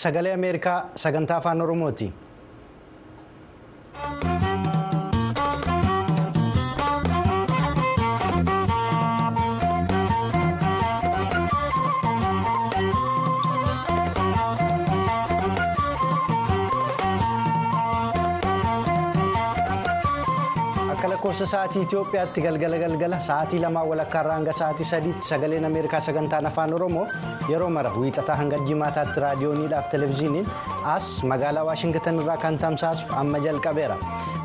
Sagalee Ameerikaa sagantaa afaan Oromooti. Lakkoofsa sa'aatii Itoophiyaatti galgala galgala sa'aatii lamaa walakkaarraa hanga sa'aatii sadiitti sagaleen Ameerikaa sagantaan afaan Oromoo yeroo mara wiixataa hanga jimaataatti raadiyooniidhaaf televezyiiniin as magaalaa Waashingitan irraa kan tamsaasu amma jalqabeera.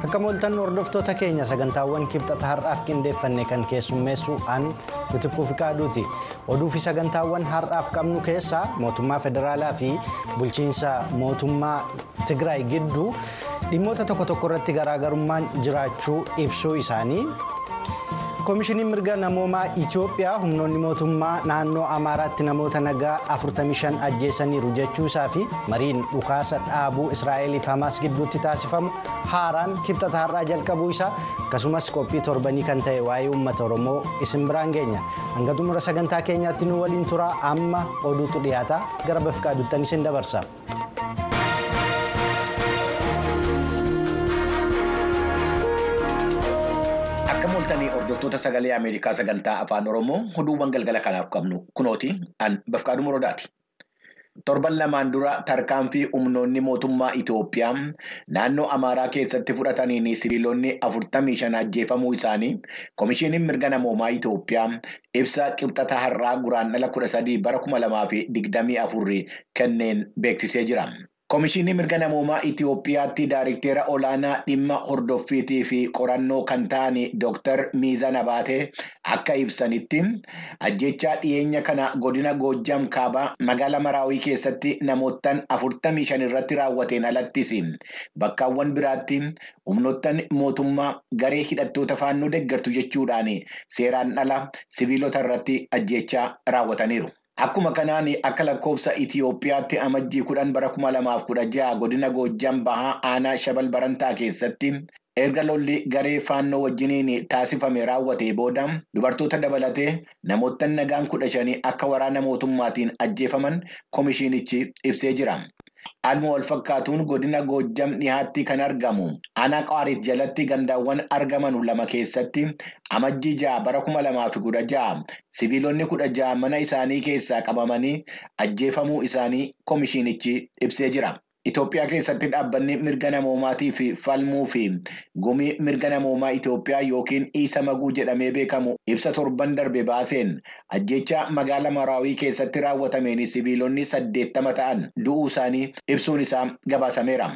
Akka mooltan hordoftoota keenya sagantaawwan kibxata har'aaf qindeeffanne kan keessummeessu an Bitikuu Fikaaduuti. Oduu fi sagantaawwan har'aaf qabnu keessaa mootummaa federaalaa fi bulchiinsa mootummaa Tigraay gidduu. dhimmoota tokko tokko irratti garaagarummaan jiraachuu ibsuu isaanii koomishiniin mirga namoomaa itiyoophiyaa humnoonni mootummaa naannoo amaaraatti namoota nagaa 45 ajjeesaniiru jechuu isaa fi mariin dhukaasa dhaabuu israa'eliif hamaas gidduutti taasifamu haaraan kibxata har'aa jalqabuu isaa akkasumas qophii torbanii kan ta'e waa'ee uummata oromoo isin biraan geenya hanga xumura sagantaa keenyaatti nu waliin turaa amma oduutu dhiyaata gara bafiqaaduuttan isin dabarsa. Mooltanii hordoftoota sagalee Ameerikaa sagantaa afaan Oromoo oduuwwan galgala kanaaf qabnu kunooti an bafqaaduu morodaati. Torban lamaan dura tarkaanfii humnoonni mootummaa Itoophiyaa naannoo Amaaraa keessatti fudhataniin sibiilonni afurtamii shan ajjeefamuu isaanii Koomishiniin mirga namoomaa Itoophiyaa ibsa qibxata har'aa guraandhala kudha sadii bara kuma lamaa fi digdamii afurri kenneen beeksisee jira. Koomishinii mirga namoomaa Itoophiyaatti Daayirikteera olaanaa dhimma hordoffiitii fi qorannoo kan ta'an Dr. Miizan Abaatee akka ibsanitti ajjechaa dhiyeenya kana godina Goojjam Kaabaa magaalaa Maraawii keessatti namoottan afurtamii shan irratti raawwateen alattis bakkaawwan biraatti humnoottan mootummaa garee hidhattoota faannoo deeggartu jechuudhaan seeraan ala siviilota irratti ajjechaa raawwataniiru. Akkuma kanaan akka lakkoofsa Itoophiyaatti amajjii kudhan bara kuma lamaaf kudha jaha godina Goojjam Bahaa aanaa Shabal Barantaa keessatti erga lolli garee faannoo wajjiniin taasifame raawwatee booda dubartoota dabalatee namoottan nagaan kudha shanii akka waraana mootummaatiin ajjeefaman koomishinichi ibsee jira. Haaluma wal godina Goojjam dhihaatti kan argamu aanaa Qaarit jalatti gandaawwan argaman lama keessatti amajjii ja'a bara kuma lamaa fi kudha ja'a siviilonni kudha ja'a mana isaanii keessaa qabamanii ajjeefamuu isaanii koomishinichi ibsee jira. Itoophiyaa keessatti dhaabbanni mirga namoomaatii fi falmuu fi gumii mirga namoomaa Itoophiyaa yookiin Iisa Maguu jedhamee beekamu ibsa torban darbe baaseen ajjecha magaala Maraawii keessatti raawwatameen siviilonni saddeettama ta'an du'uu isaanii ibsuun isaa gabaasameera.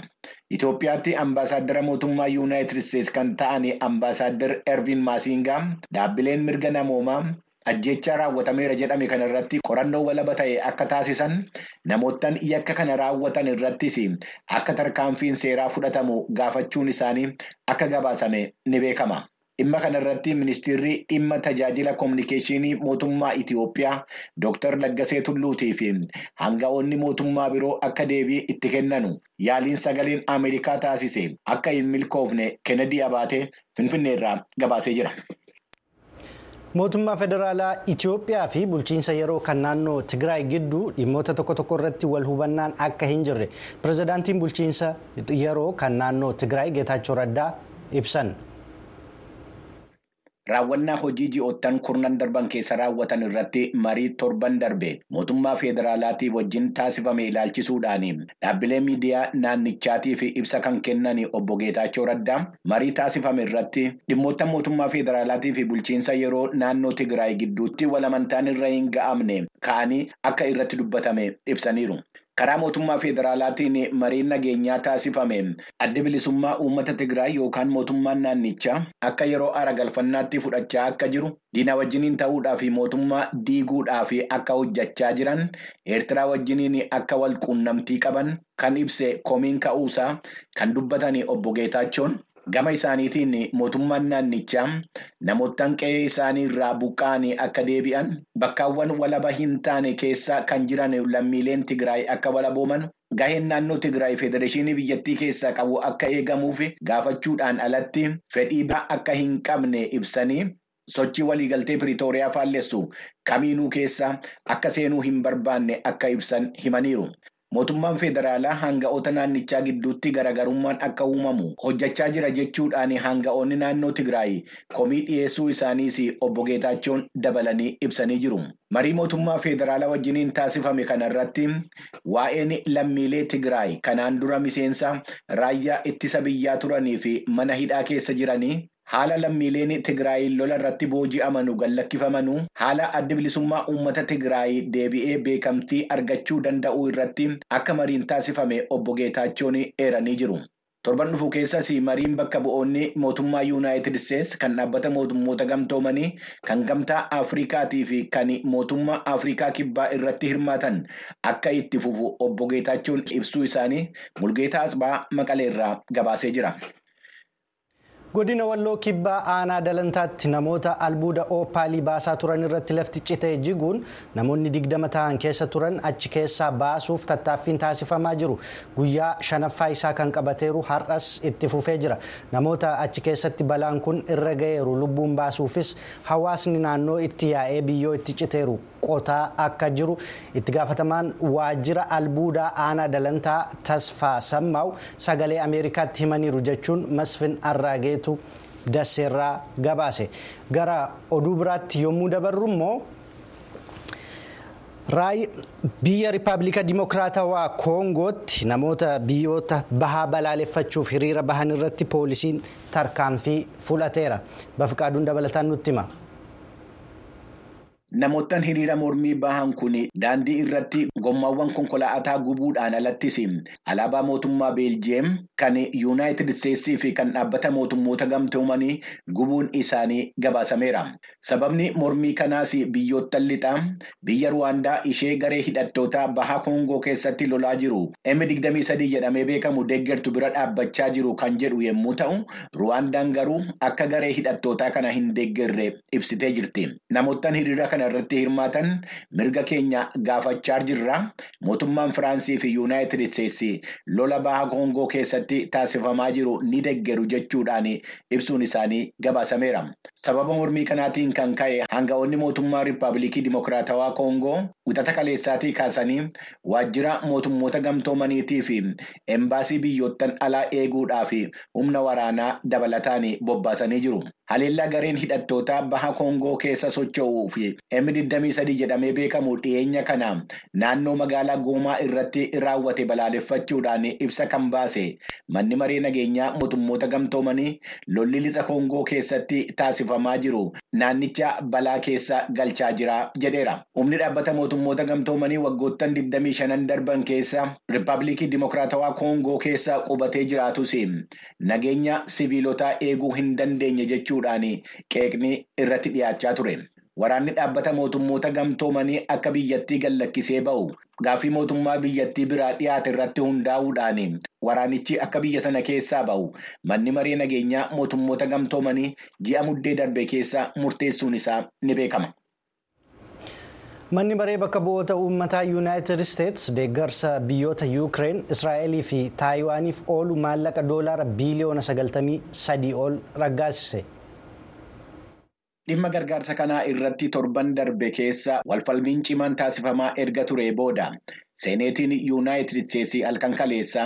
Itoophiyaatti ambaasaadara mootummaa Yuunaayitid Isteetsi kan ta'an ambaasaadar Ervin Maasingaa dhaabbileen mirga namoomaa. Ajjechaa raawwatameera jedhame kana irratti qorannoo walaba ta'e akka taasisan namoottan yakka kana raawwatan irrattis akka tarkaanfiin seeraa fudhatamu gaafachuun isaanii akka gabaasame ni beekama. Dhimma kana irratti ministeerri dhimma tajaajila kominikeeshinii mootummaa Itoophiyaa Dr. Laggasee Tulluutii fi hanga'oonni mootummaa biroo akka deebii itti kennanu yaaliin sagaleen Ameerikaa taasise akka hin milkoofne Kennedy Abaatee Finfinneerraa gabaasee jira. Mootummaa federaalaa Itoophiyaa fi bulchiinsa yeroo kan naannoo Tigraay gidduu dhimmoota tokko tokko irratti wal hubannaan akka hin jirre pirezidaantiin bulchiinsa yeroo kan naannoo Tigraay Geetaachoo Raddaa ibsan. Raawwannaa hojii ji'oottan kurnan darban keessa raawwatan irratti marii torban darbe mootummaa federaalaatii wajjin taasifame ilaalchisuudhaan dhaabbilee miidiyaa naannichaatiif ibsa kan kennan obbo Geetaachoo Raddaa marii taasifame irratti dhimmoota mootummaa federaalaatii fi bulchiinsa yeroo naannoo Tigraay gidduutti walamantaan irra hin ga'amne ka'anii akka irratti dubbatame ibsaniiru. Karaa mootummaa federaalaatiin mariin nageenyaa taasifame adda bilisummaa uummata Tigraay yookaan mootummaan naannichaa akka yeroo aara galfannaatti fudhachaa akka jiru diina wajjiniin ta'uudhaa fi mootummaa diiguudhaa fi akka hojjechaa jiran eertiraa wajjiniin akka wal quunnamtii qaban kan ibse komiin ka'uusaa kan dubbatan obbo Geetaachoon. Gama isaaniitiin mootummaan naannichaa namoottan qe'ee isaanii irraa buqqa'anii akka deebi'an bakkaawwan walaba hin taane keessa kan jiran lammiileen Tigraay akka walabooman gaheen naannoo Tigraay federeeshinii biyyattii keessaa qabu akka eegamuuf gaafachuudhaan alatti fedhii biraa akka hin qabne ibsanii sochii waliigaltee Piriitooriyaa faallessu kamiinuu keessa akka seenuu hin barbaanne akka ibsan himaniiru. Mootummaan federaalaa hanga'oota naannichaa gidduutti garaagarummaan akka uumamu hojjechaa jira jechuudhaan hanga'oonni naannoo Tigraay komii dhiyeessuu isaaniis obbo Geetaachoon dabalanii ibsanii jiru. Marii mootummaa federaalaa wajjiniin taasifame kanarratti waa'een lammiilee Tigraay kanaan dura miseensa raayyaa ittisa biyyaa turanii fi mana hidhaa keessa jiranii haala lammiileen Tigraay lola irratti booji'amanu gallakkifamanuu haala adda bilisummaa uummata Tigraay deebi'ee beekamtii argachuu danda'uu irratti akka mariin taasifame obbo Geetaachoon eeranii jiru. Torban dhufu keessas mariin bakka bu'oonni mootummaa Yuunaayitid Isteets kan dhaabbata mootummoota gamtoomanii kan gamtaa Afrikaatii fi kan mootummaa Afrikaa kibbaa irratti hirmaatan akka itti fufu obbo Geetaachoon ibsuu isaanii Mulgeetaa Asbaa Maqaleerraa gabaasee jira. Godina walloo kibbaa aanaa dalantaatti namoota albuuda oopaalii baasaa turan irratti lafti citee jiguun namoonni digdama ta'an keessa turan achi keessaa baasuuf tattaaffiin taasifamaa jiru. Guyyaa shanaffaa isaa kan qabateeru har'as itti fufee jira. Namoota achi keessatti balaan kun irra ga'eeru lubbuun baasuufis hawaasni naannoo itti yaa'ee biyyoo itti citeeru qotaa akka jiru. Itti gaafatamaan waajjira albuudaa aanaa dalantaa tasfaa sammaaw sagalee ameerikaatti himaniiru jechuun masfin arraagee dasseerraa gabaase. Gara oduu biraatti yommuu dabarru immoo biyya rippaabilika dimokiraatawaa koongootti namoota biyyoota bahaa balaaleffachuuf hiriira bahan irratti poolisiin tarkaanfii fudhateera. Bafiqaaduun dabalataan nutti hima. Namoottan hiriira mormii bahan kun daandii irratti gommaawwan konkolaataa gubuudhaan alattis alaabaa mootummaa Beeljiyeem kan Yuunaayitid Isteetsii fi kan dhaabbata mootummoota gamtoomanii gubuun isaanii gabaasameera. Sababni mormii kanaas biyyoottan lixaa biyya Ruwaandaa ishee garee hidhattoota bahaa Koongoo keessatti lolaa jiru M23 jedhamee beekamu deeggartu bira dhaabbachaa jiru kan jedhu yommuu ta'u, Ruwaandaan garuu akka garee hidhattootaa kana hin deeggarre ibsitee jirti. Kana irratti hirmaatan mirga keenya gaafachaa jirra mootummaan firaansii fi yuunaayitid isteetsi lola baha koongoo keessatti taasifamaa jiru ni deeggaru jechuudhaan ibsuun isaanii gabaasameera sababa mormii kanaatiin kan ka'e hanga'oonni mootummaa riippaabilikii dimokiraatawaa koongoo wixata kaleessaatii kaasanii waajjira mootummoota gamtoomaniitii fi embaasii biyyoottan alaa eeguudhaaf humna waraanaa dabalataan bobbaasanii jiru. Haleellaa gareen hidhattoota baha koongoo keessa socho'uu fi M23 jedhamee beekamu dhiyeenya kana. Naannoo magaalaa Goomaa irratti raawwate balaaleffachuudhaan ibsa kan baase. Manni maree nageenyaa mootummoota gamtoomanii lolli lixa koongoo keessatti taasifamaa jiru. Naannicha balaa keessa galchaa jira jedheera. Humni dhaabbata mootummoota gamtoomanii waggoottan 25 darban keessa Riippaabilikii Dimokiraatawaa Koongoo keessa qubatee jiraatus nageenya siviilotaa eeguu hin dandeenye jechuudhaan qeeqni irratti dhiyaachaa ture. Waraanni dhaabbata mootummoota gamtoomanii akka biyyattii gallakkisee ba'u gaaffii mootummaa biyyattii biraa dhiyaate irratti hundaa'uudhaan waraanichi akka biyya sana keessaa ba'u manni maree nageenyaa mootummoota gamtoomanii ji'a muddee darbe keessa murteessuun isaa ni beekama. Manni maree bakka bu'oota uummataa yuunaayitid isteets deeggarsa biyyoota yuukireen israa'elii fi taayiwaaniif oolu maallaqa doolaara biiliyoona 93 ol raggaasise. Dhimma gargaarsa kanaa irratti torban darbe keessa walfalmiin cimaan taasifamaa erga ture booda seeneetiin yuunaayitid isteetsii halkan kaleessaa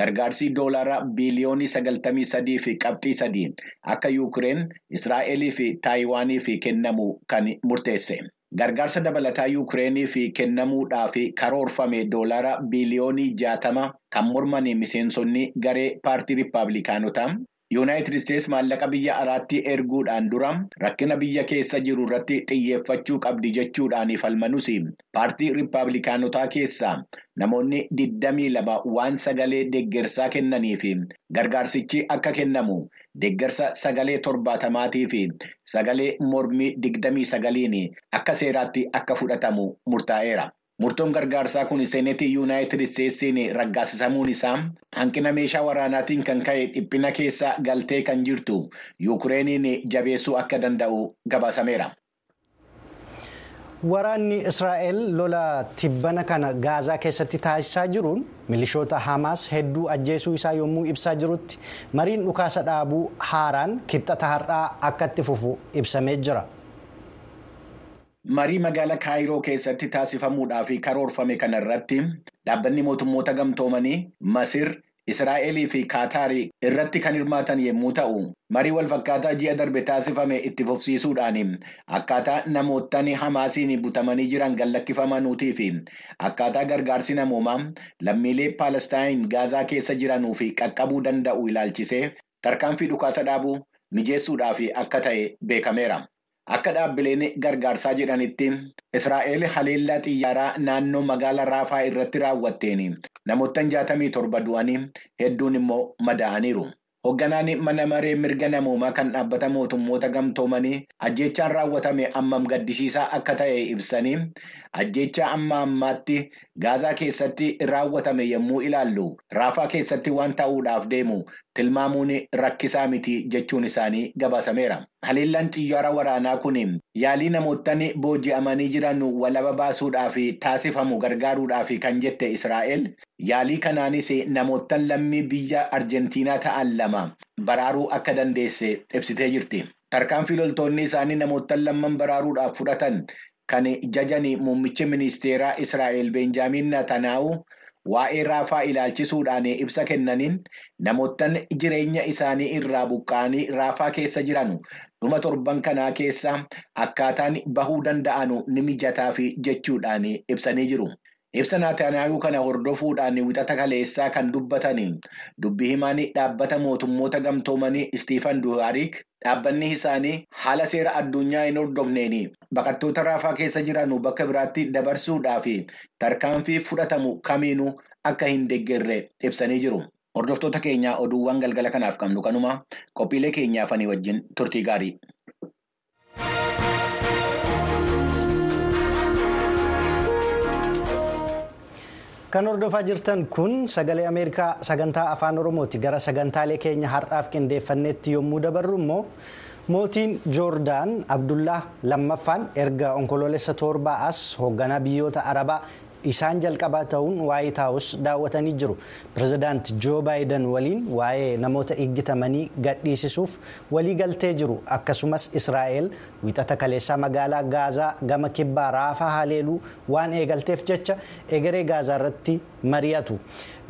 gargaarsi doolaara biiliyoonii 93 fi qabxii sadii akka yuukireen israa'elii fi taayiwaaniif kennamu kan murteesse. Gargaarsa dabalataa yuukireenii fi kennamuudhaaf karoorfame doolaara biiliyoonii jaatama kan morman miseensonni garee paartii riippaabilikaanotaa. Yuunaayitid Isteets maallaqa biyya alaatti erguudhaan dura rakkina biyya keessa jiru irratti xiyyeeffachuu qabdi jechuudhaan falmanus paartii riippaabilikaanotaa keessaa namoonni 22 waan sagalee deeggarsaa kennanii fi gargaarsichi akka kennamu deeggarsa sagalee torbaatamaatii fi sagalee mormii 29 akka seeraatti akka fudhatamu murtaa'eera. Murtoon gargaarsaa kun seenetii yuunaayitid isteetsiin raggaasisamuun isaa hanqina meeshaa waraanaatiin kan ka'e dhiphina keessa galtee kan jirtu yuukireeniin jabeessuu akka danda'u gabaasameera. Waraanni Israa'el lola tibbana kana gaazaa keessatti taasisaa jiruun milishoota Hamaas hedduu ajjeesuu isaa yommuu ibsaa jirutti mariin dhukaasa dhaabuu haaraan kibxata har'aa akka itti fufu ibsamee jira. Marii magaalaa Kaayiroo keessatti taasifamuudhaaf karoorfame kanarratti dhaabbanni mootummoota gamtoomanii Masir, Israa'elii fi Kaataarii irratti kan hirmaatan yommuu ta'u, marii walfakkaataa ji'a darbe taasifame itti fufsiisuudhaan akkaataa namoottan Hamaasiin butamanii jiran gallakkifamanuutii fi akkaataa gargaarsi namoomaa lammiilee Paalestaayin Gaazaa keessa jiranuu fi qaqqabuu danda'u ilaalchisee tarkaanfii dhukaasa dhaabuu mijeessuudhaaf akka ta'e beekameera. Akka dhaabbileen gargaarsaa jedhanitti Israa'el haleellaa xiyyaaraa naannoo magaalaa Raafaa irratti raawwatteen namoottan jaatamii torba du'anii hedduun immoo madaa'aniiru. Hoogganaan mana maree mirga namoomaa kan dhaabbata mootummoota gamtoomanii ajjechaan raawwatame ammam gaddisiisaa akka ta'e ibsanii ajjecha amma ammaatti gaazaa keessatti raawwatame yommuu ilaallu raafaa keessatti waan ta'uudhaaf deemu tilmaamuun rakkisaa miti jechuun isaanii gabaasameera. Haleellaan xiyyaara waraanaa kun yaalii namoottan booji'amanii jiran walaba baasuudhaaf taasifamu gargaaruudhaaf kan jette Israa'el. Yaalii kanaanis namoottan lammii biyya Arjentiinaa ta'an lama baraaruu akka dandeesse ibsitee jirti. Tarkaanfii loltoonni isaanii namoottan lamman baraaruudhaaf fudhatan kan jajan muummichi ministeeraa Israa'el Beenjaamiin Natanaa'u waa'ee raafaa ilaalchisuudhaan ibsa kennaniin namoottan jireenya isaanii irraa buqqa'anii raafaa keessa jiran dhuma torban kanaa keessa akkaataan bahuu danda'an ni mijataa fi jechuudhaan ibsanii jiru. Ibsa Naatanaayuu kana hordofuudhaan wixata kaleessaa kan dubbatan dubbii himaan dhaabbata mootummoota gamtoomanii Istiifan Duhaarik dhaabbanni isaanii haala seera addunyaa hin hordofneen baqattoota raafaa keessa jiran bakka biraatti dabarsuudhaaf tarkaanfii fudhatamu kamiinuu akka hin deeggarre ibsanii jiru. Hordoftoota keenyaa oduuwwan galgala kanaaf qabnu kanuma qophiilee keenyaafanii wajjin turtii gaarii. Kan hordofaa jirtan kun sagalee Ameerikaa sagantaa afaan Oromooti. Gara sagantaalee keenya har'aaf qindeeffannetti yommuu dabarru immoo mootiin Joordaan Abdullah lammaffaan erga onkoloolessa torbaa as hoogganaa biyyoota Arabaa isaan jalqabaa ta'uun waayit haawus daawwatanii jiru. Pireezidaant Joo Baayiden waliin waa'ee namoota eeggatamanii gadhiisisuuf waliigaltee jiru. Akkasumas Israa'el wixata kaleessaa magaalaa Gaazaa gama kibbaa raafaa haleeluu waan eegalteef jecha egeree Gaazaa irratti mari'atu.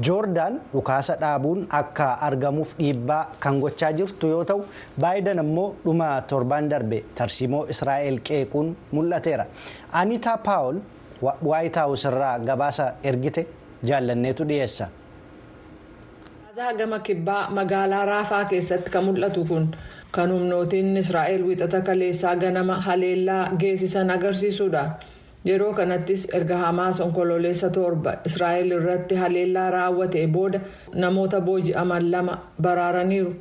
Joordaan dhukaasa dhaabuun akka argamuuf dhiibbaa kan gochaa jirtu yoo ta'u Baayiden immoo dhuma torbaan darbe tarsiimoo Israa'el qeequun mul'ateera. Anitaa Paawul waayit haawus irraa gabaasa ergite jaallanneetu dhiyeessa. Gaazaa gama kibbaa magaalaa raafaa keessatti kan mul'atu kun kan humnootiin israa'el wixata kaleessaa ganama haleellaa geessisan agarsiisudha. yeroo kanattis erga hamaas onkoloolessa torba israa'el irratti haleellaa raawwate booda namoota booji'aman lama baraaraniiru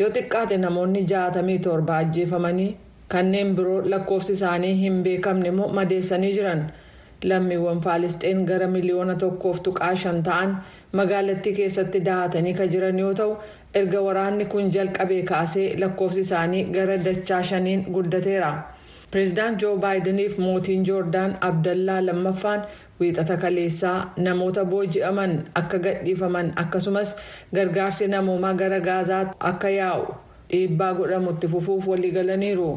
yoo xiqqaate namoonni jaatamii torba ajjeefamanii kanneen biroo lakkoofsi isaanii hin beekamne immoo madeessanii jiran. Lammiiwwan faalisxeen gara miliyoona tokkoof tuqaa shan ta'an magaalattii keessatti dahatanii kan jiran yoo ta'u erga waraanni kun jalqabee kaasee lakkoofsi isaanii gara dachaa shaniin guddateera pireezidaant joo baayidaniif mootiin joordaan abdallaa lammaffaan wiixata kaleessaa namoota booji'aman akka gadhiifaman akkasumas gargaarsi namoomaa gara gaazaatti akka yaa'u dhiibbaa godhamutti fufuuf waliigalaniiru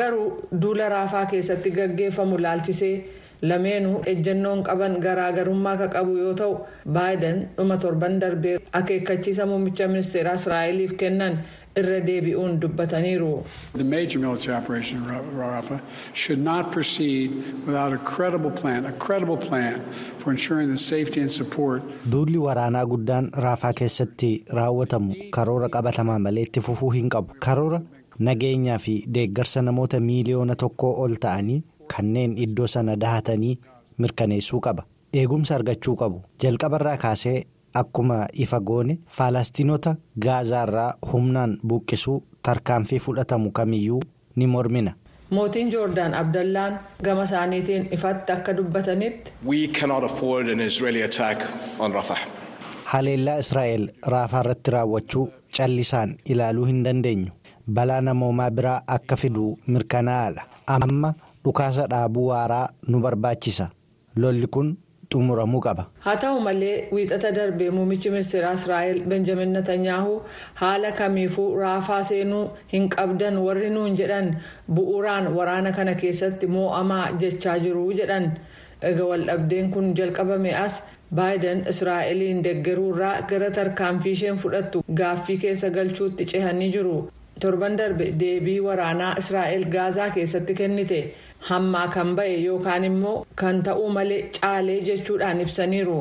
garuu duula raafaa keessatti gaggeeffamu laalchisee. Lameenuu ejjennoon qaban garaagarummaa ka qabu yoo ta'u baayiden dhuma torban darbee akeekkachiisa muummicha ministeeraa israa'eliif kennan irra deebi'uun dubbataniiru. The major military operation in Rafah should not proceed without a credible plan, a credible plan for ensuring the safety and support. Duulli waraanaa guddaan raafaa keessatti raawwatamu karoora qabatamaa malee itti fufuu hin qabu. Karoora nageenyaa fi deeggarsa namoota miiliyoona tokkoo ol ta'anii. Kanneen iddoo sana dahatanii mirkaneessuu qaba eegumsa argachuu qabu jalqabarraa kaasee akkuma ifa goone faalastiinota gaazaarraa humnaan buqqisuu tarkaanfii fudhatamu kamiyyuu ni mormina. mootiin joordaan abdallaan gama isaaniitiin ifatti akka dubbatanitti. we cannot afford an israeli attack on rafah. haleellaa israa'el raafaa irratti raawwachuu callisaan ilaaluu hin dandeenyu balaa namoomaa biraa akka fidu mirkanaa'aadha amma. Dhukaasa dhaabuu waaraa nu barbaachisa lolli kun xumuramuu qaba. haa ta'u malee wiixata darbee muummichi ministeeraa israa'el benjamin netanyaahu haala kamiifuu raafaa seenuu hin qabdan warri nuun jedhan bu'uuraan waraana kana keessatti moo'amaa jechaa jiru jedhan egaa waldhabdeen kun jalqabame as baayiden israa'eliin deggeruurraa gara tarkaanfii isheen fudhattu gaaffii keessa galchuutti cehanii jiru torban darbe deebii waraanaa israa'el gaazaa keessatti kennite. Hammaa kan ba'e yookaan immoo kan ta'uu malee caalee jechuudhaan ibsaniiru.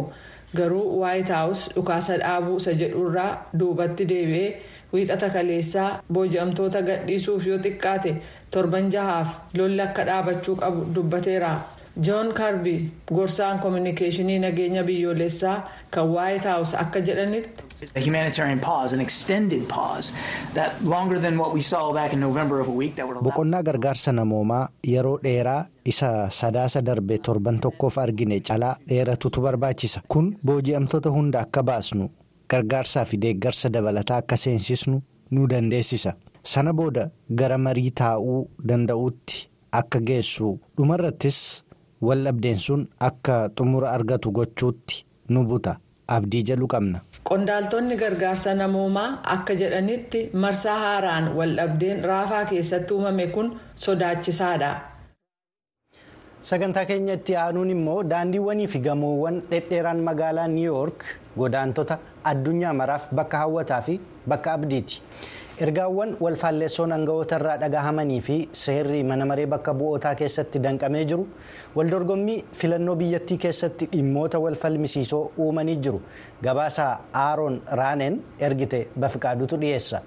Garuu waayit haawus dhukaasa dhaabuu isa jedhurraa duubatti deebi'ee wiixata kaleessaa booji'amtoota gadhiisuuf yoo xiqqaate torban jahaaf lolli akka dhaabachuu qabu dubbateera joon kaarbii gorsaan koominikeeshinii nageenya biyyoolessaa kan waayit haawus akka jedhanitti. A humanitarian pause, an extended pause, that longer than what we saw back in November of a week that would allow. Boqonnaa gargaarsa namoomaa yeroo dheeraa isa sadaasa darbe torban tokkoof argine calaa dheeratutu barbaachisa. Kun booji'amtoota hunda akka baasnu gargaarsaa fi deeggarsa dabalataa akka seensisnu nu dandeessisa. Sana booda gara marii taa'uu danda'uutti akka geessu dhumarrattis waldhabdeen sun akka xumura argatu gochuutti nu buta. Abdii jedhu qabna. Qondaaltonni gargaarsa namoomaa akka jedhanitti marsaa haaraan waldhabdeen raafaa keessatti uumame kun sodaachisaadha. Sagantaa keenyatti aanuun immoo daandiiwwanii fi gamoowwan dhedheeraan magaalaa New York godaantota addunyaa maraaf bakka hawwataa fi bakka abdiiti. Ergaawwan walfaalleessoon aangawoota irraa dhagahamanii fi seerri mana maree bakka bu'ootaa keessatti danqamee jiru waldorgommii filannoo biyyattii keessatti dhimmoota wal falmisiisoo uumanii jiru. Gabaasaa Aaroon Raaneen ergite bafiqaadutu dhiyeessa.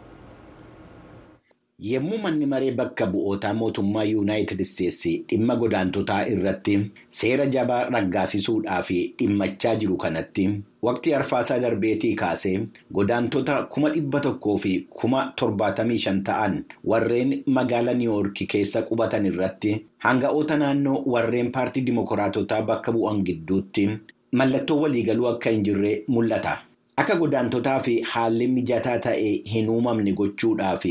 Yommuu manni maree bakka bu'ootaa mootummaa yuunaayitid isteetsi dhimma godaantotaa irratti seera jabaa raggaasisuudhaaf dhimmachaa jiru kanatti waqtii arfaasaa darbeetii kaasee godaantota kuma dhibba tokkoo fi kuma torbaatamii shan ta'an warreen magaala niiwoorki keessa qubatan irratti hanga'oota naannoo warreen paartii dimookiraatotaa bakka bu'an gidduutti mallattoo waliigaluu akka hin jirre mul'ata. Akka godaantotaa fi haalli mijataa ta'e hin uumamne gochuudhaaf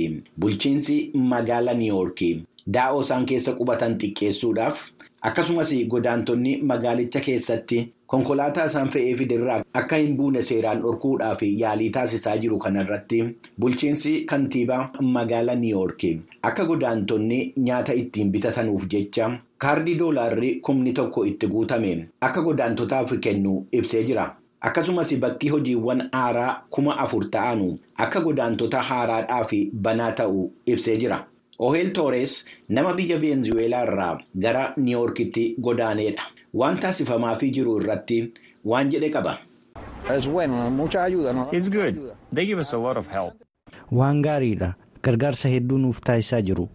bulchiinsi magaala niiwoorki daa'oo isaan keessa qubatan xiqqeessuudhaaf. Akkasumas godaantonni magaalicha keessatti konkolaataa isaan fe'ee fiderraa akka hin buune seeraan dhorkuudhaaf yaalii taasisaa jiru kanarratti bulchiinsi kantiibaa magaala niiwoorki akka godaantonni nyaata ittiin bitatanuuf jecha kaardii doolaarri kumni tokko itti guutame. Akka godaantotaaf kennu ibsee jira. Akkasumas bakki hojiiwwan haaraa kuma afur ta'anu akka godaantota haaraadhaaf banaa ta'u ibsee jira. Oheel Toores nama biyya Veenzuweelaa irraa gara Niiwoorkitti godaaneedha. Waan taasifamaafii jiru irratti waan jedhe qaba. Waan gaariidha. Gargaarsa hedduu nuuf taasisaa jiru.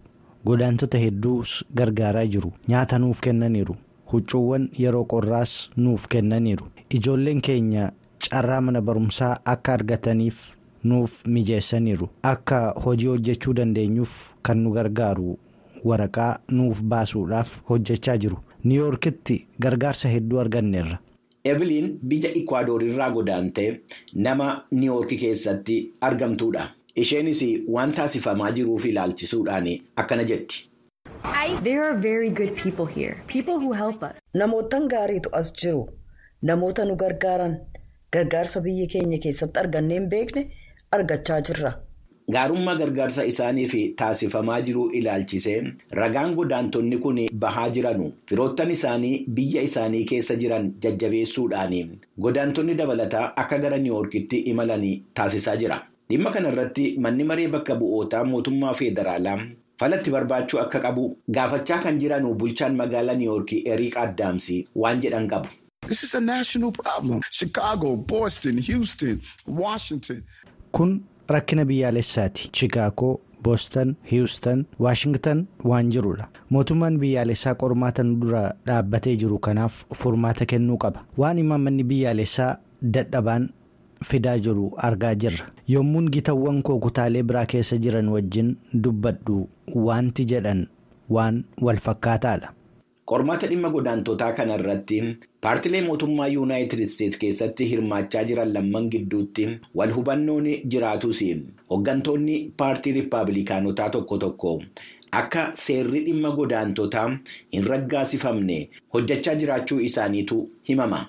Godaantota hedduus gargaaraa jiru. Nyaata nuuf kennaniiru. Huccuuwwan yeroo qorraas nuuf kennaniiru. Ijoolleen keenya carraa mana barumsaa akka argataniif nuuf mijeessaniiru. Akka hojii hojjechuu dandeenyuuf kan nu gargaaru waraqaa nuuf baasuudhaaf hojjechaa jiru. Niiwoorkitti gargaarsa hedduu arganneerra. Evelyn biyya Ikwaadoor irraa godaantee nama Niiwoorki keessatti argamtuudha. Isheenis waan taasifamaa jiruuf ilaalchisuudhaan akkana jetti. There are very good people here. People who help us. Namootaan gaariitu as jiru. Namoota nu gargaaran gargaarsa biyya keenya keessatti argannee hin beekne argachaa jirra. Gaarummaa gargaarsa isaaniif taasifamaa jiru ilaalchisee ragaan godaantonni kun bahaa jiranu firoottan isaanii biyya isaanii keessa jiran jajjabeessuudhaan godaantonni dabalataa akka gara niiwoorkitti imalan taasisaa jira. Dhimma kanarratti manni maree bakka bu'ootaa mootummaa federaalaa falatti barbaachuu akka qabu gaafachaa kan jiranu bulchaan magaalaa niiwoorkii Eriik Addaamsi waan jedhan qabu. This is a national problem. Chicago, Boston, Houston, Washington. Kun rakkina biyyaalessaati. Chicaagoo, Boston, Houston, Washington waan jirudha. Mootummaan biyyaalessaa qormaata nu dura dhaabbatee jiru kanaaf furmaata kennuu qaba. Waan imaammanni biyyaalessaa dadhabaan fidaa jiru argaa jirra. Yommuun gitawwan koo kutaalee biraa keessa jiran wajjin dubbadhu wanti jedhan waan wal Qormaata dhimma godaantotaa kana irratti paartilee mootummaa yuunaayitid isteetsi keessatti hirmaachaa jiran lamman gidduutti wal hubannoon jiraatus hooggantoonni paartii riippaabilikaanotaa tokko tokko akka seerri dhimma godaantotaa hin raggaasifamne hojjechaa jiraachuu isaaniitu himama.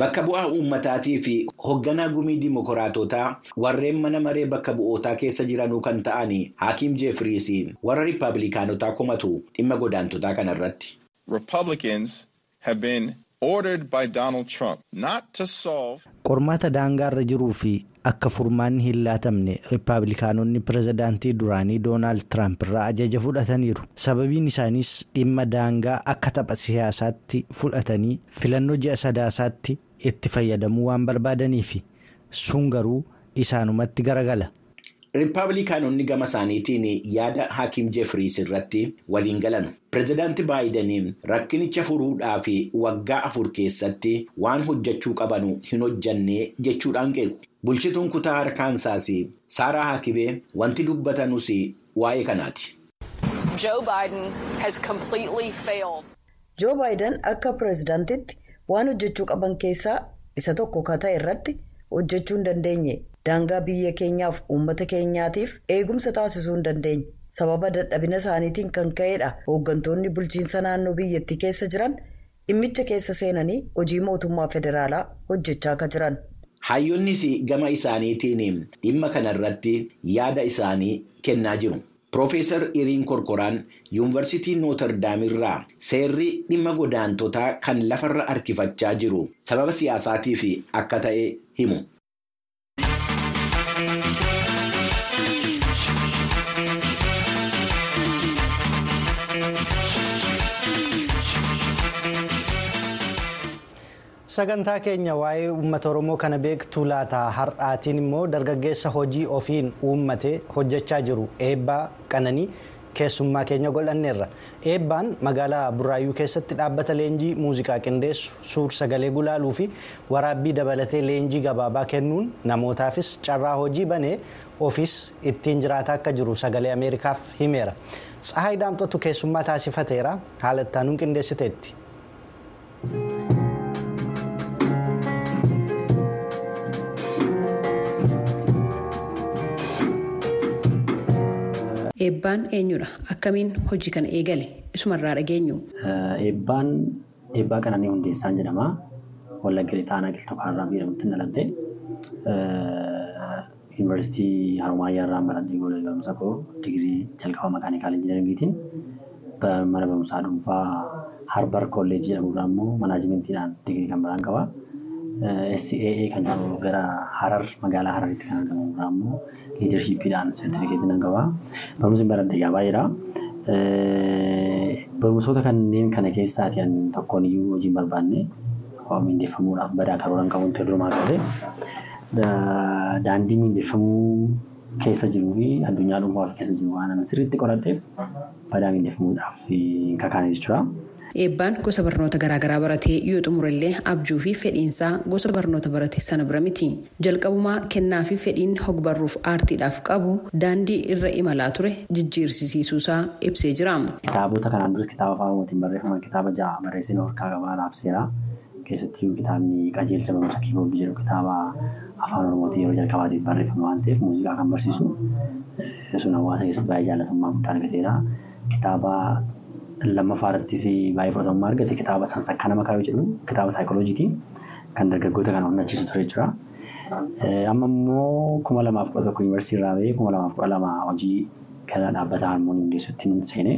bakka bu'aa uummataatii fi hoogganaa gumii dimokiraatotaa warreen mana maree bakka bu'ootaa keessa jiranuu kan ta'an Haakiim Jeefiriis warra Riippaabilikaanotaa komatu dhimma godaantotaa kanarratti. Republicans have been ordered by Donald Trump not to solve. Qormaata daangaarra jiruu fi akka furmaanni hin laatamne riippaabilikaanonni pirezidaantii duraanii doonaald tiraamp irraa ajaja fudhataniiru sababiin isaaniis dhimma daangaa akka tapha siyaasaatti fudhatanii filannoo ji'a sadaasaatti itti fayyadamuu waan barbaadaniifi sun garuu isaanumatti garagala. Riippaabilikaanonni gama isaaniitiin yaada Haakiim Jeefiriis irratti waliin galan. Pireezidaantii Baayidaniin rakkinicha furuudhaa fi waggaa afur keessatti waan hojjechuu qabanu hin hojjanne jechuudhaan qeequ. Bulchituun kutaa Arkaansaas Saaraa Haakibee wanti dubbatanus waa'ee kanaati. Joo Baayiden akka pireezidaantitti waan hojjechuu qaban keessaa isa tokko ka ta'e irratti hojjechuu hin dandeenye. Daangaa biyya keenyaaf uummata keenyaatiif eegumsa taasisuu hin dandeenye sababa dadhabina isaaniitiin kan ka'edha hooggantoonni bulchiinsa naannoo biyyattii keessa jiran dhimmicha keessa seenanii hojii mootummaa federaalaa hojjechaa akka jiran. Hayyoonnis gama isaaniitiin dhimma kanarratti yaada isaanii kennaa jiru. Piroofeesar Iriin Korkoraan yuunivarsiitii Nootardaam irraa seerri dhimma godaantotaa kan lafarra harkifachaa jiru sababa siyaasaatiif akka ta'e himu. Sagantaa keenya waa'ee uummata oromoo kana beektuu laata har'aatiin immoo dargaggeessa hojii ofiin uummate hojjechaa jiru eebbaa qananii keessummaa keenya godhanneerra. Eebbaan magaalaa buraayyuu keessatti dhaabbata leenjii muuziqaa qindeessu suur sagalee gulaaluu fi waraabbii dabalatee leenjii gabaabaa kennuun namootaafis carraa hojii banee ofiis ittiin jiraataa akka jiru sagalee ameerikaaf himeera. Tsahaay daamtotu keessummaa taasifateera. Haala qindeessiteetti. Eebbaan eenyudha? Akkamiin hojii kana eegale? Isumarraa dhageenyu. Eebbaan eebbaa qananii hundeessaan jedhama. Wallagga Lixaanaa Qilxufaarraa jedhamutti dhaladhe. Yuunivarsiitii Harumaayaa irraa baradhee gola barumsa koo digirii jalqaba makaanikaal injinariingiitiin mana barumsaa dhuunfaa Harbar Kolleejii jedhamurraa immoo manaajimentiin digirii kan biraan qaba. SCAA kan jedhamu gara Harar magaalaa Hararitti kan argamu irraa immoo liidarshiippiidhaan sertifikeetii nan qaba. Barumsi baradhee gaa baay'eedha. Barumsoota kanneen kana keessaati an tokkoon iyyuu hojii hin barbaanne miindeeffamuudhaaf badaa karooran qabuun ta'e durumaa kaase daandii miindeeffamuu keessa jiruu fi addunyaa dhuunfaa keessa jiru waan sirriitti qoradheef badaa miindeeffamuudhaaf kakaanis jechuudha. Eebbaan gosa barnoota garaagaraa baratee yoo xumurellee abjuu fi fedhiinsaa gosa barnoota barate sana bira miti. Jalqabumaa kennaa fi fedhiin hogbarruuf aartiidhaaf qabu daandii irra imalaa ture jijjiirsisiisuusaa ibsee jira. Kitaabota kanaan duras kitaaba afaan oromootiin barreeffaman kitaaba ja'a barreessanii harkaa qabaa raabseera. Keessattuu kitaabni qajeelcha barumsa kiiboordii jedhu kitaaba afaan oromootiin yeroo jalqabaatiif barreeffame waan ta'eef muuziqaa kan barsiisu. Sun hawaasa keessatti baay'ee jaalatamummaa guddaa argateera. Kitaaba lammaffaa irrattis baay'ee fudhatamummaa argate kitaaba sansakkaa nama kaayuu jedhu kitaaba saayikolojiitiin kan dargaggoota kana onnachiisu ture jechuudha. Amma immoo kuma lamaaf kudha tokko yuunivarsiitii irraa bahee kuma lamaaf kudha lama hojii gara dhaabbata harmoonii hundeessuutti seenee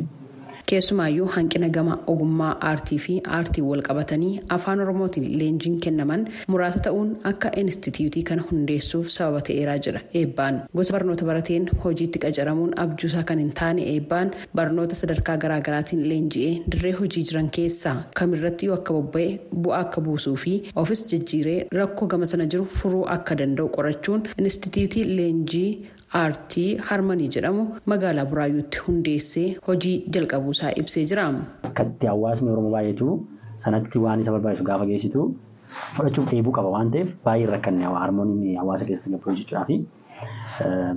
Keessumaayyuu hanqina gama ogummaa aartii fi aartii wal qabatanii afaan oromootiin leenjiin kennaman muraasa ta'uun akka inistitiyuutii kana hundeessuuf sababa ta'eeraa jira eebbaan gosa barnoota barateen hojiitti qacaramuun abjuusaa kan hin taane eebbaan barnoota sadarkaa garaagaraatiin leenji'ee dirree hojii jiran keessaa kamirratti yoo akka bobba'e bu'aa akka buusuu fi ofis jijjiiree rakkoo gama sana jiru furuu akka danda'u qorachuun inistitiyuutii leenjii. Aartii harmanii jedhamu magaalaa buraayyuutti hundeessee hojii jalqabuusaa ibsee jira. Akkatti hawaasni oromoo baay'atu sanatti waan isa barbaachisu gaafa geessitu fudhachuuf dheebuu qaba waan ta'eef baay'ee rakkanne harmooniin hawaasa keessatti gabbatu jechuudhaa fi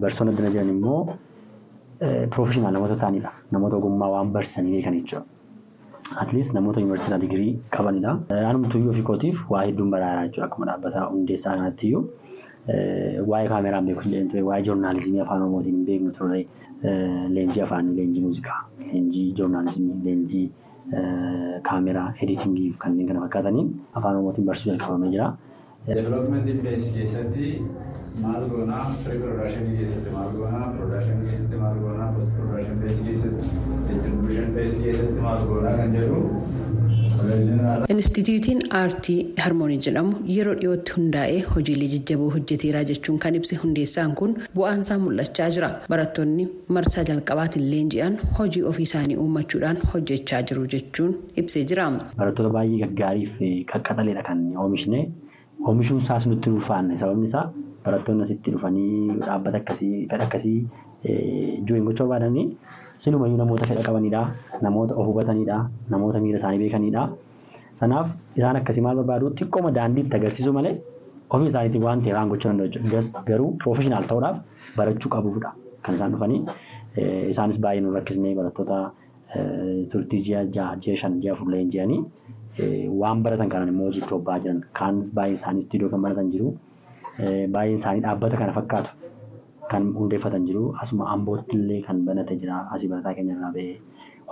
barsoonni addana jiran immoo piroofeshinaal namoota ta'anidha. Namoota ogummaa waan barsiisanii beekan jechuudha. Atleast namoota yuunivarsiitii digirii qabanidha. Anumtuu iyyuu ofii kootiif waa hedduun baraaraa jechuudha akkuma dhaabbata hundeessaa kanatti iyyuu. Waa'ee kaameraan beeku ture waa'ee joornaalizimii afaan oromootiin beeknu ture leenjii afaanii leenjii muuziqaa leenjii joornaalizimii leenjii kaameraa editingii fi kanneen kana fakkaataniin afaan oromootiin barsiisuu jalqabamee jira. Developmentii fees keessatti maal goonaa pre production keessatti maal goonaa production keessatti maal goonaa production fees keessatti distribution fees keessatti maal goonaa kan jedhu Inistitiyuutiin aartii harmoonii jedhamu yeroo dhiyootti hundaa'ee hojiilee jajjaboo hojjeteera jechuun kan ibse hundeessaan kun bu'aansaa mul'achaa jira. Barattoonni marsaa jalqabaatiin leenji'an hojii ofii isaanii uummachuudhaan hojjechaa jiru jechuun ibsee jira. Barattoota baay'ee gaggaarii fi qaqqaxaleedha kan oomishne. Oomishuun isaas nutti ulfaanne sababni isaa barattoonni asitti dhufanii dhaabbata akkasii fedha akkasii jooyin gochuu barbaadanii silumayyuu namoota fedha qabanidha namoota of hubatanidha namoota miira isaanii beekanidha. Sanaaf isaan akkasii maal barbaadu? Xiqqooma daandiitti agarsiisu malee ofii isaaniitiin waan ta'e waan gochuu danda'u garuu piroofeshinaal ta'uudhaaf barachuu qabuufidha kan isaan dhufanii isaanis baay'ee nu rakkisnee barattoota turtii ji'a ja'a ji'a shan ji'a afur leenji'anii waan baratan kanan immoo bobba'aa jiran. Kaan baay'een isaanii istiidiyoo kan baratan jiru. Baay'een isaanii dhaabbata kana fakkaatu kan hundeeffatan jiru. Asuma ambootti illee kan banate jira. Asii barataa keenya irraa ba'ee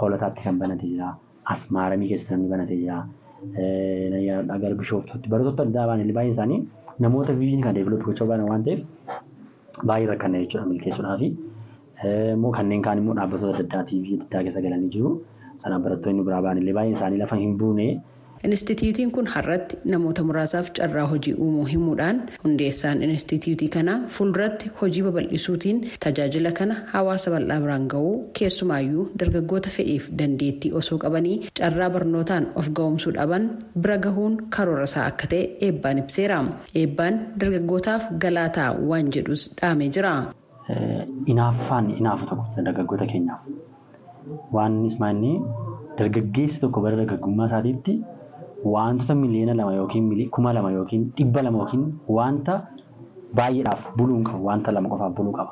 hoolataatti kan banate jira. As maaramii keessatti namni banate jira. Agar bishooftuutti barattoota addaa ba'an illee baay'een isaanii namoota viizinii kan deeviloop gochuu baanan waan ta'eef baay'ee rakkanne jechuudha milkeessuudhaafi immoo kanneen kaan immoo dhaabbattoota adda addaa TV adda keessa galanii jiru. Sanaan barattoonni biraa ba'an illee baay'een isaanii lafa hin buune Inistitiyuutiin kun har'atti namoota muraasaaf carraa hojii uumuu himuudhaan hundeessaan inistitiyuutii kanaa fuulduratti hojii babal'isuutiin tajaajila kana hawaasa bal'aa biraan ga'uu keessumaayyuu dargaggoota fedhiif dandeettii osoo qabanii carraa barnootaan of ga'umsuu dhaban bira gahuun karoora isaa akka ta'e eebbaan ibseera. Eebbaan dargaggootaaf galaataa waan jedhus dhaamee jira. Inaaffaan inaafu tokko dargaggoota keenyaaf waan ismaanni dargaggeessi tokko bara dargaggummaa isaatiitti wantoota miliyoona lama yookiin kuma lama yookiin dhibba lama yookiin wanta baay'eedhaaf buluu hin qabu wanta lama qofaaf buluu qaba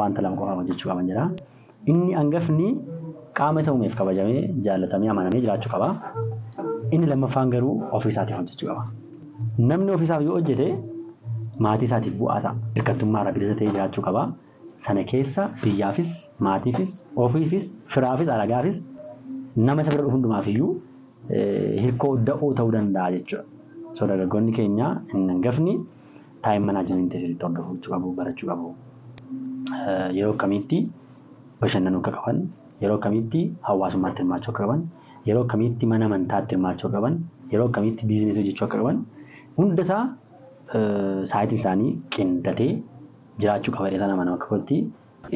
wanta lama qofaaf hojjechuu qaban jedha inni hangafni qaama isa uumeef kabajamee jaallatamee amanamee jiraachuu qaba. Inni lammaffaan garuu ofii isaatiif hojjechuu qaba. Namni ofii isaaf yoo hojjete maatii isaatiif bu'aa ta'a. Hirkattummaa bilisa ta'ee jiraachuu qaba. Sana keessa biyyaafis maatiifis ofiifis firaafis alagaafis nama isa bira dhufu hundumaafiyyuu hirkoo da'oo ta'uu danda'a jechuudha. So dargaggoonni keenya inni hangafni taa'im manaajimentii sirriitti hordofuu qabu barachuu qabu. Yeroo akkamiitti bashannanuu akka qaban yeroo akkamiitti hawaasummaatti hirmaachuu akka qaban yeroo akkamiitti mana amantaatti hirmaachuu akka qaban yeroo akkamiitti biizinesii hojjechuu akka qaban hundasaa saayitiin isaanii qindatee jiraachuu qaba dheeraa nama nama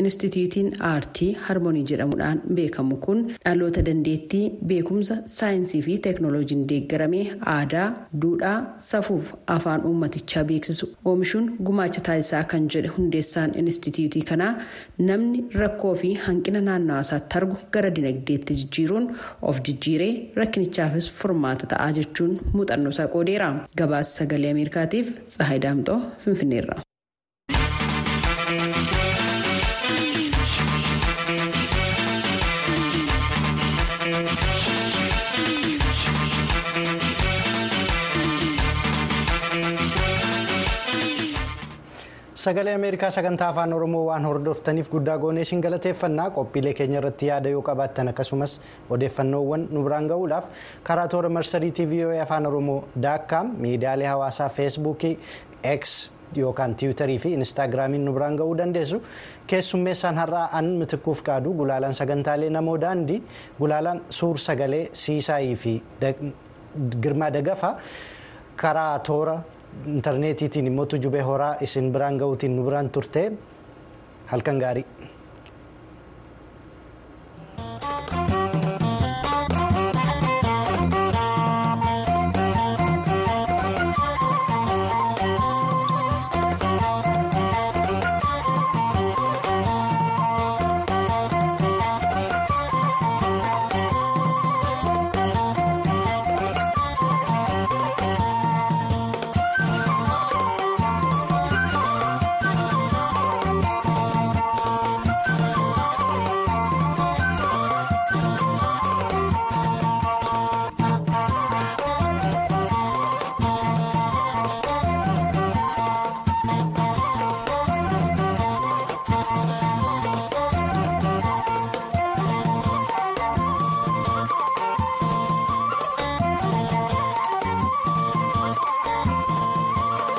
Inistitiyuutiin aartii harmoonii jedhamuudhaan beekamu kun dhaloota dandeettii beekumsa saayinsii fi teeknooloojiin deeggaramee aadaa duudhaa safuuf afaan uummatichaa beeksisu oomishuun gumaacha taasisaa kan jedhe hundeessaan inistitiyuutii kanaa namni rakkoo fi hanqina naannawaa isaatti argu gara dinagdeetti jijjiiruun of jijjiiree rakkinichaafis furmaata ta'aa jechuun muuxannoo isaa qoodeera gabaasa sagalee ameerikaatiif tsahayi daamxoo finfinneerra. Sagalee Ameerikaa sagantaa afaan Oromoo waan hordoftaniif guddaa goonee isin galateeffannaa qophiilee keenya irratti yaada yoo qabaattan akkasumas odeeffannoowwan nu biraan gahuudhaaf karaa toora marsariitii VOA afaan Oromoo daakkaam miidiyaalee hawaasaa feesbuukii X yookaan tiwiitarii fi instaagiraamiin nu biraan gahuu dandeessu keessummeessaan har'aa an mitikkuuf qaadu gulaalaan sagantaalee namoo daandii gulaalaan suur sagalee siisaayii fi girmaa dagafa karaa toora. Intarneetiitiin immoo tujubee horaa isin biraan gahuutiin nu biraan turte halkan gaarii.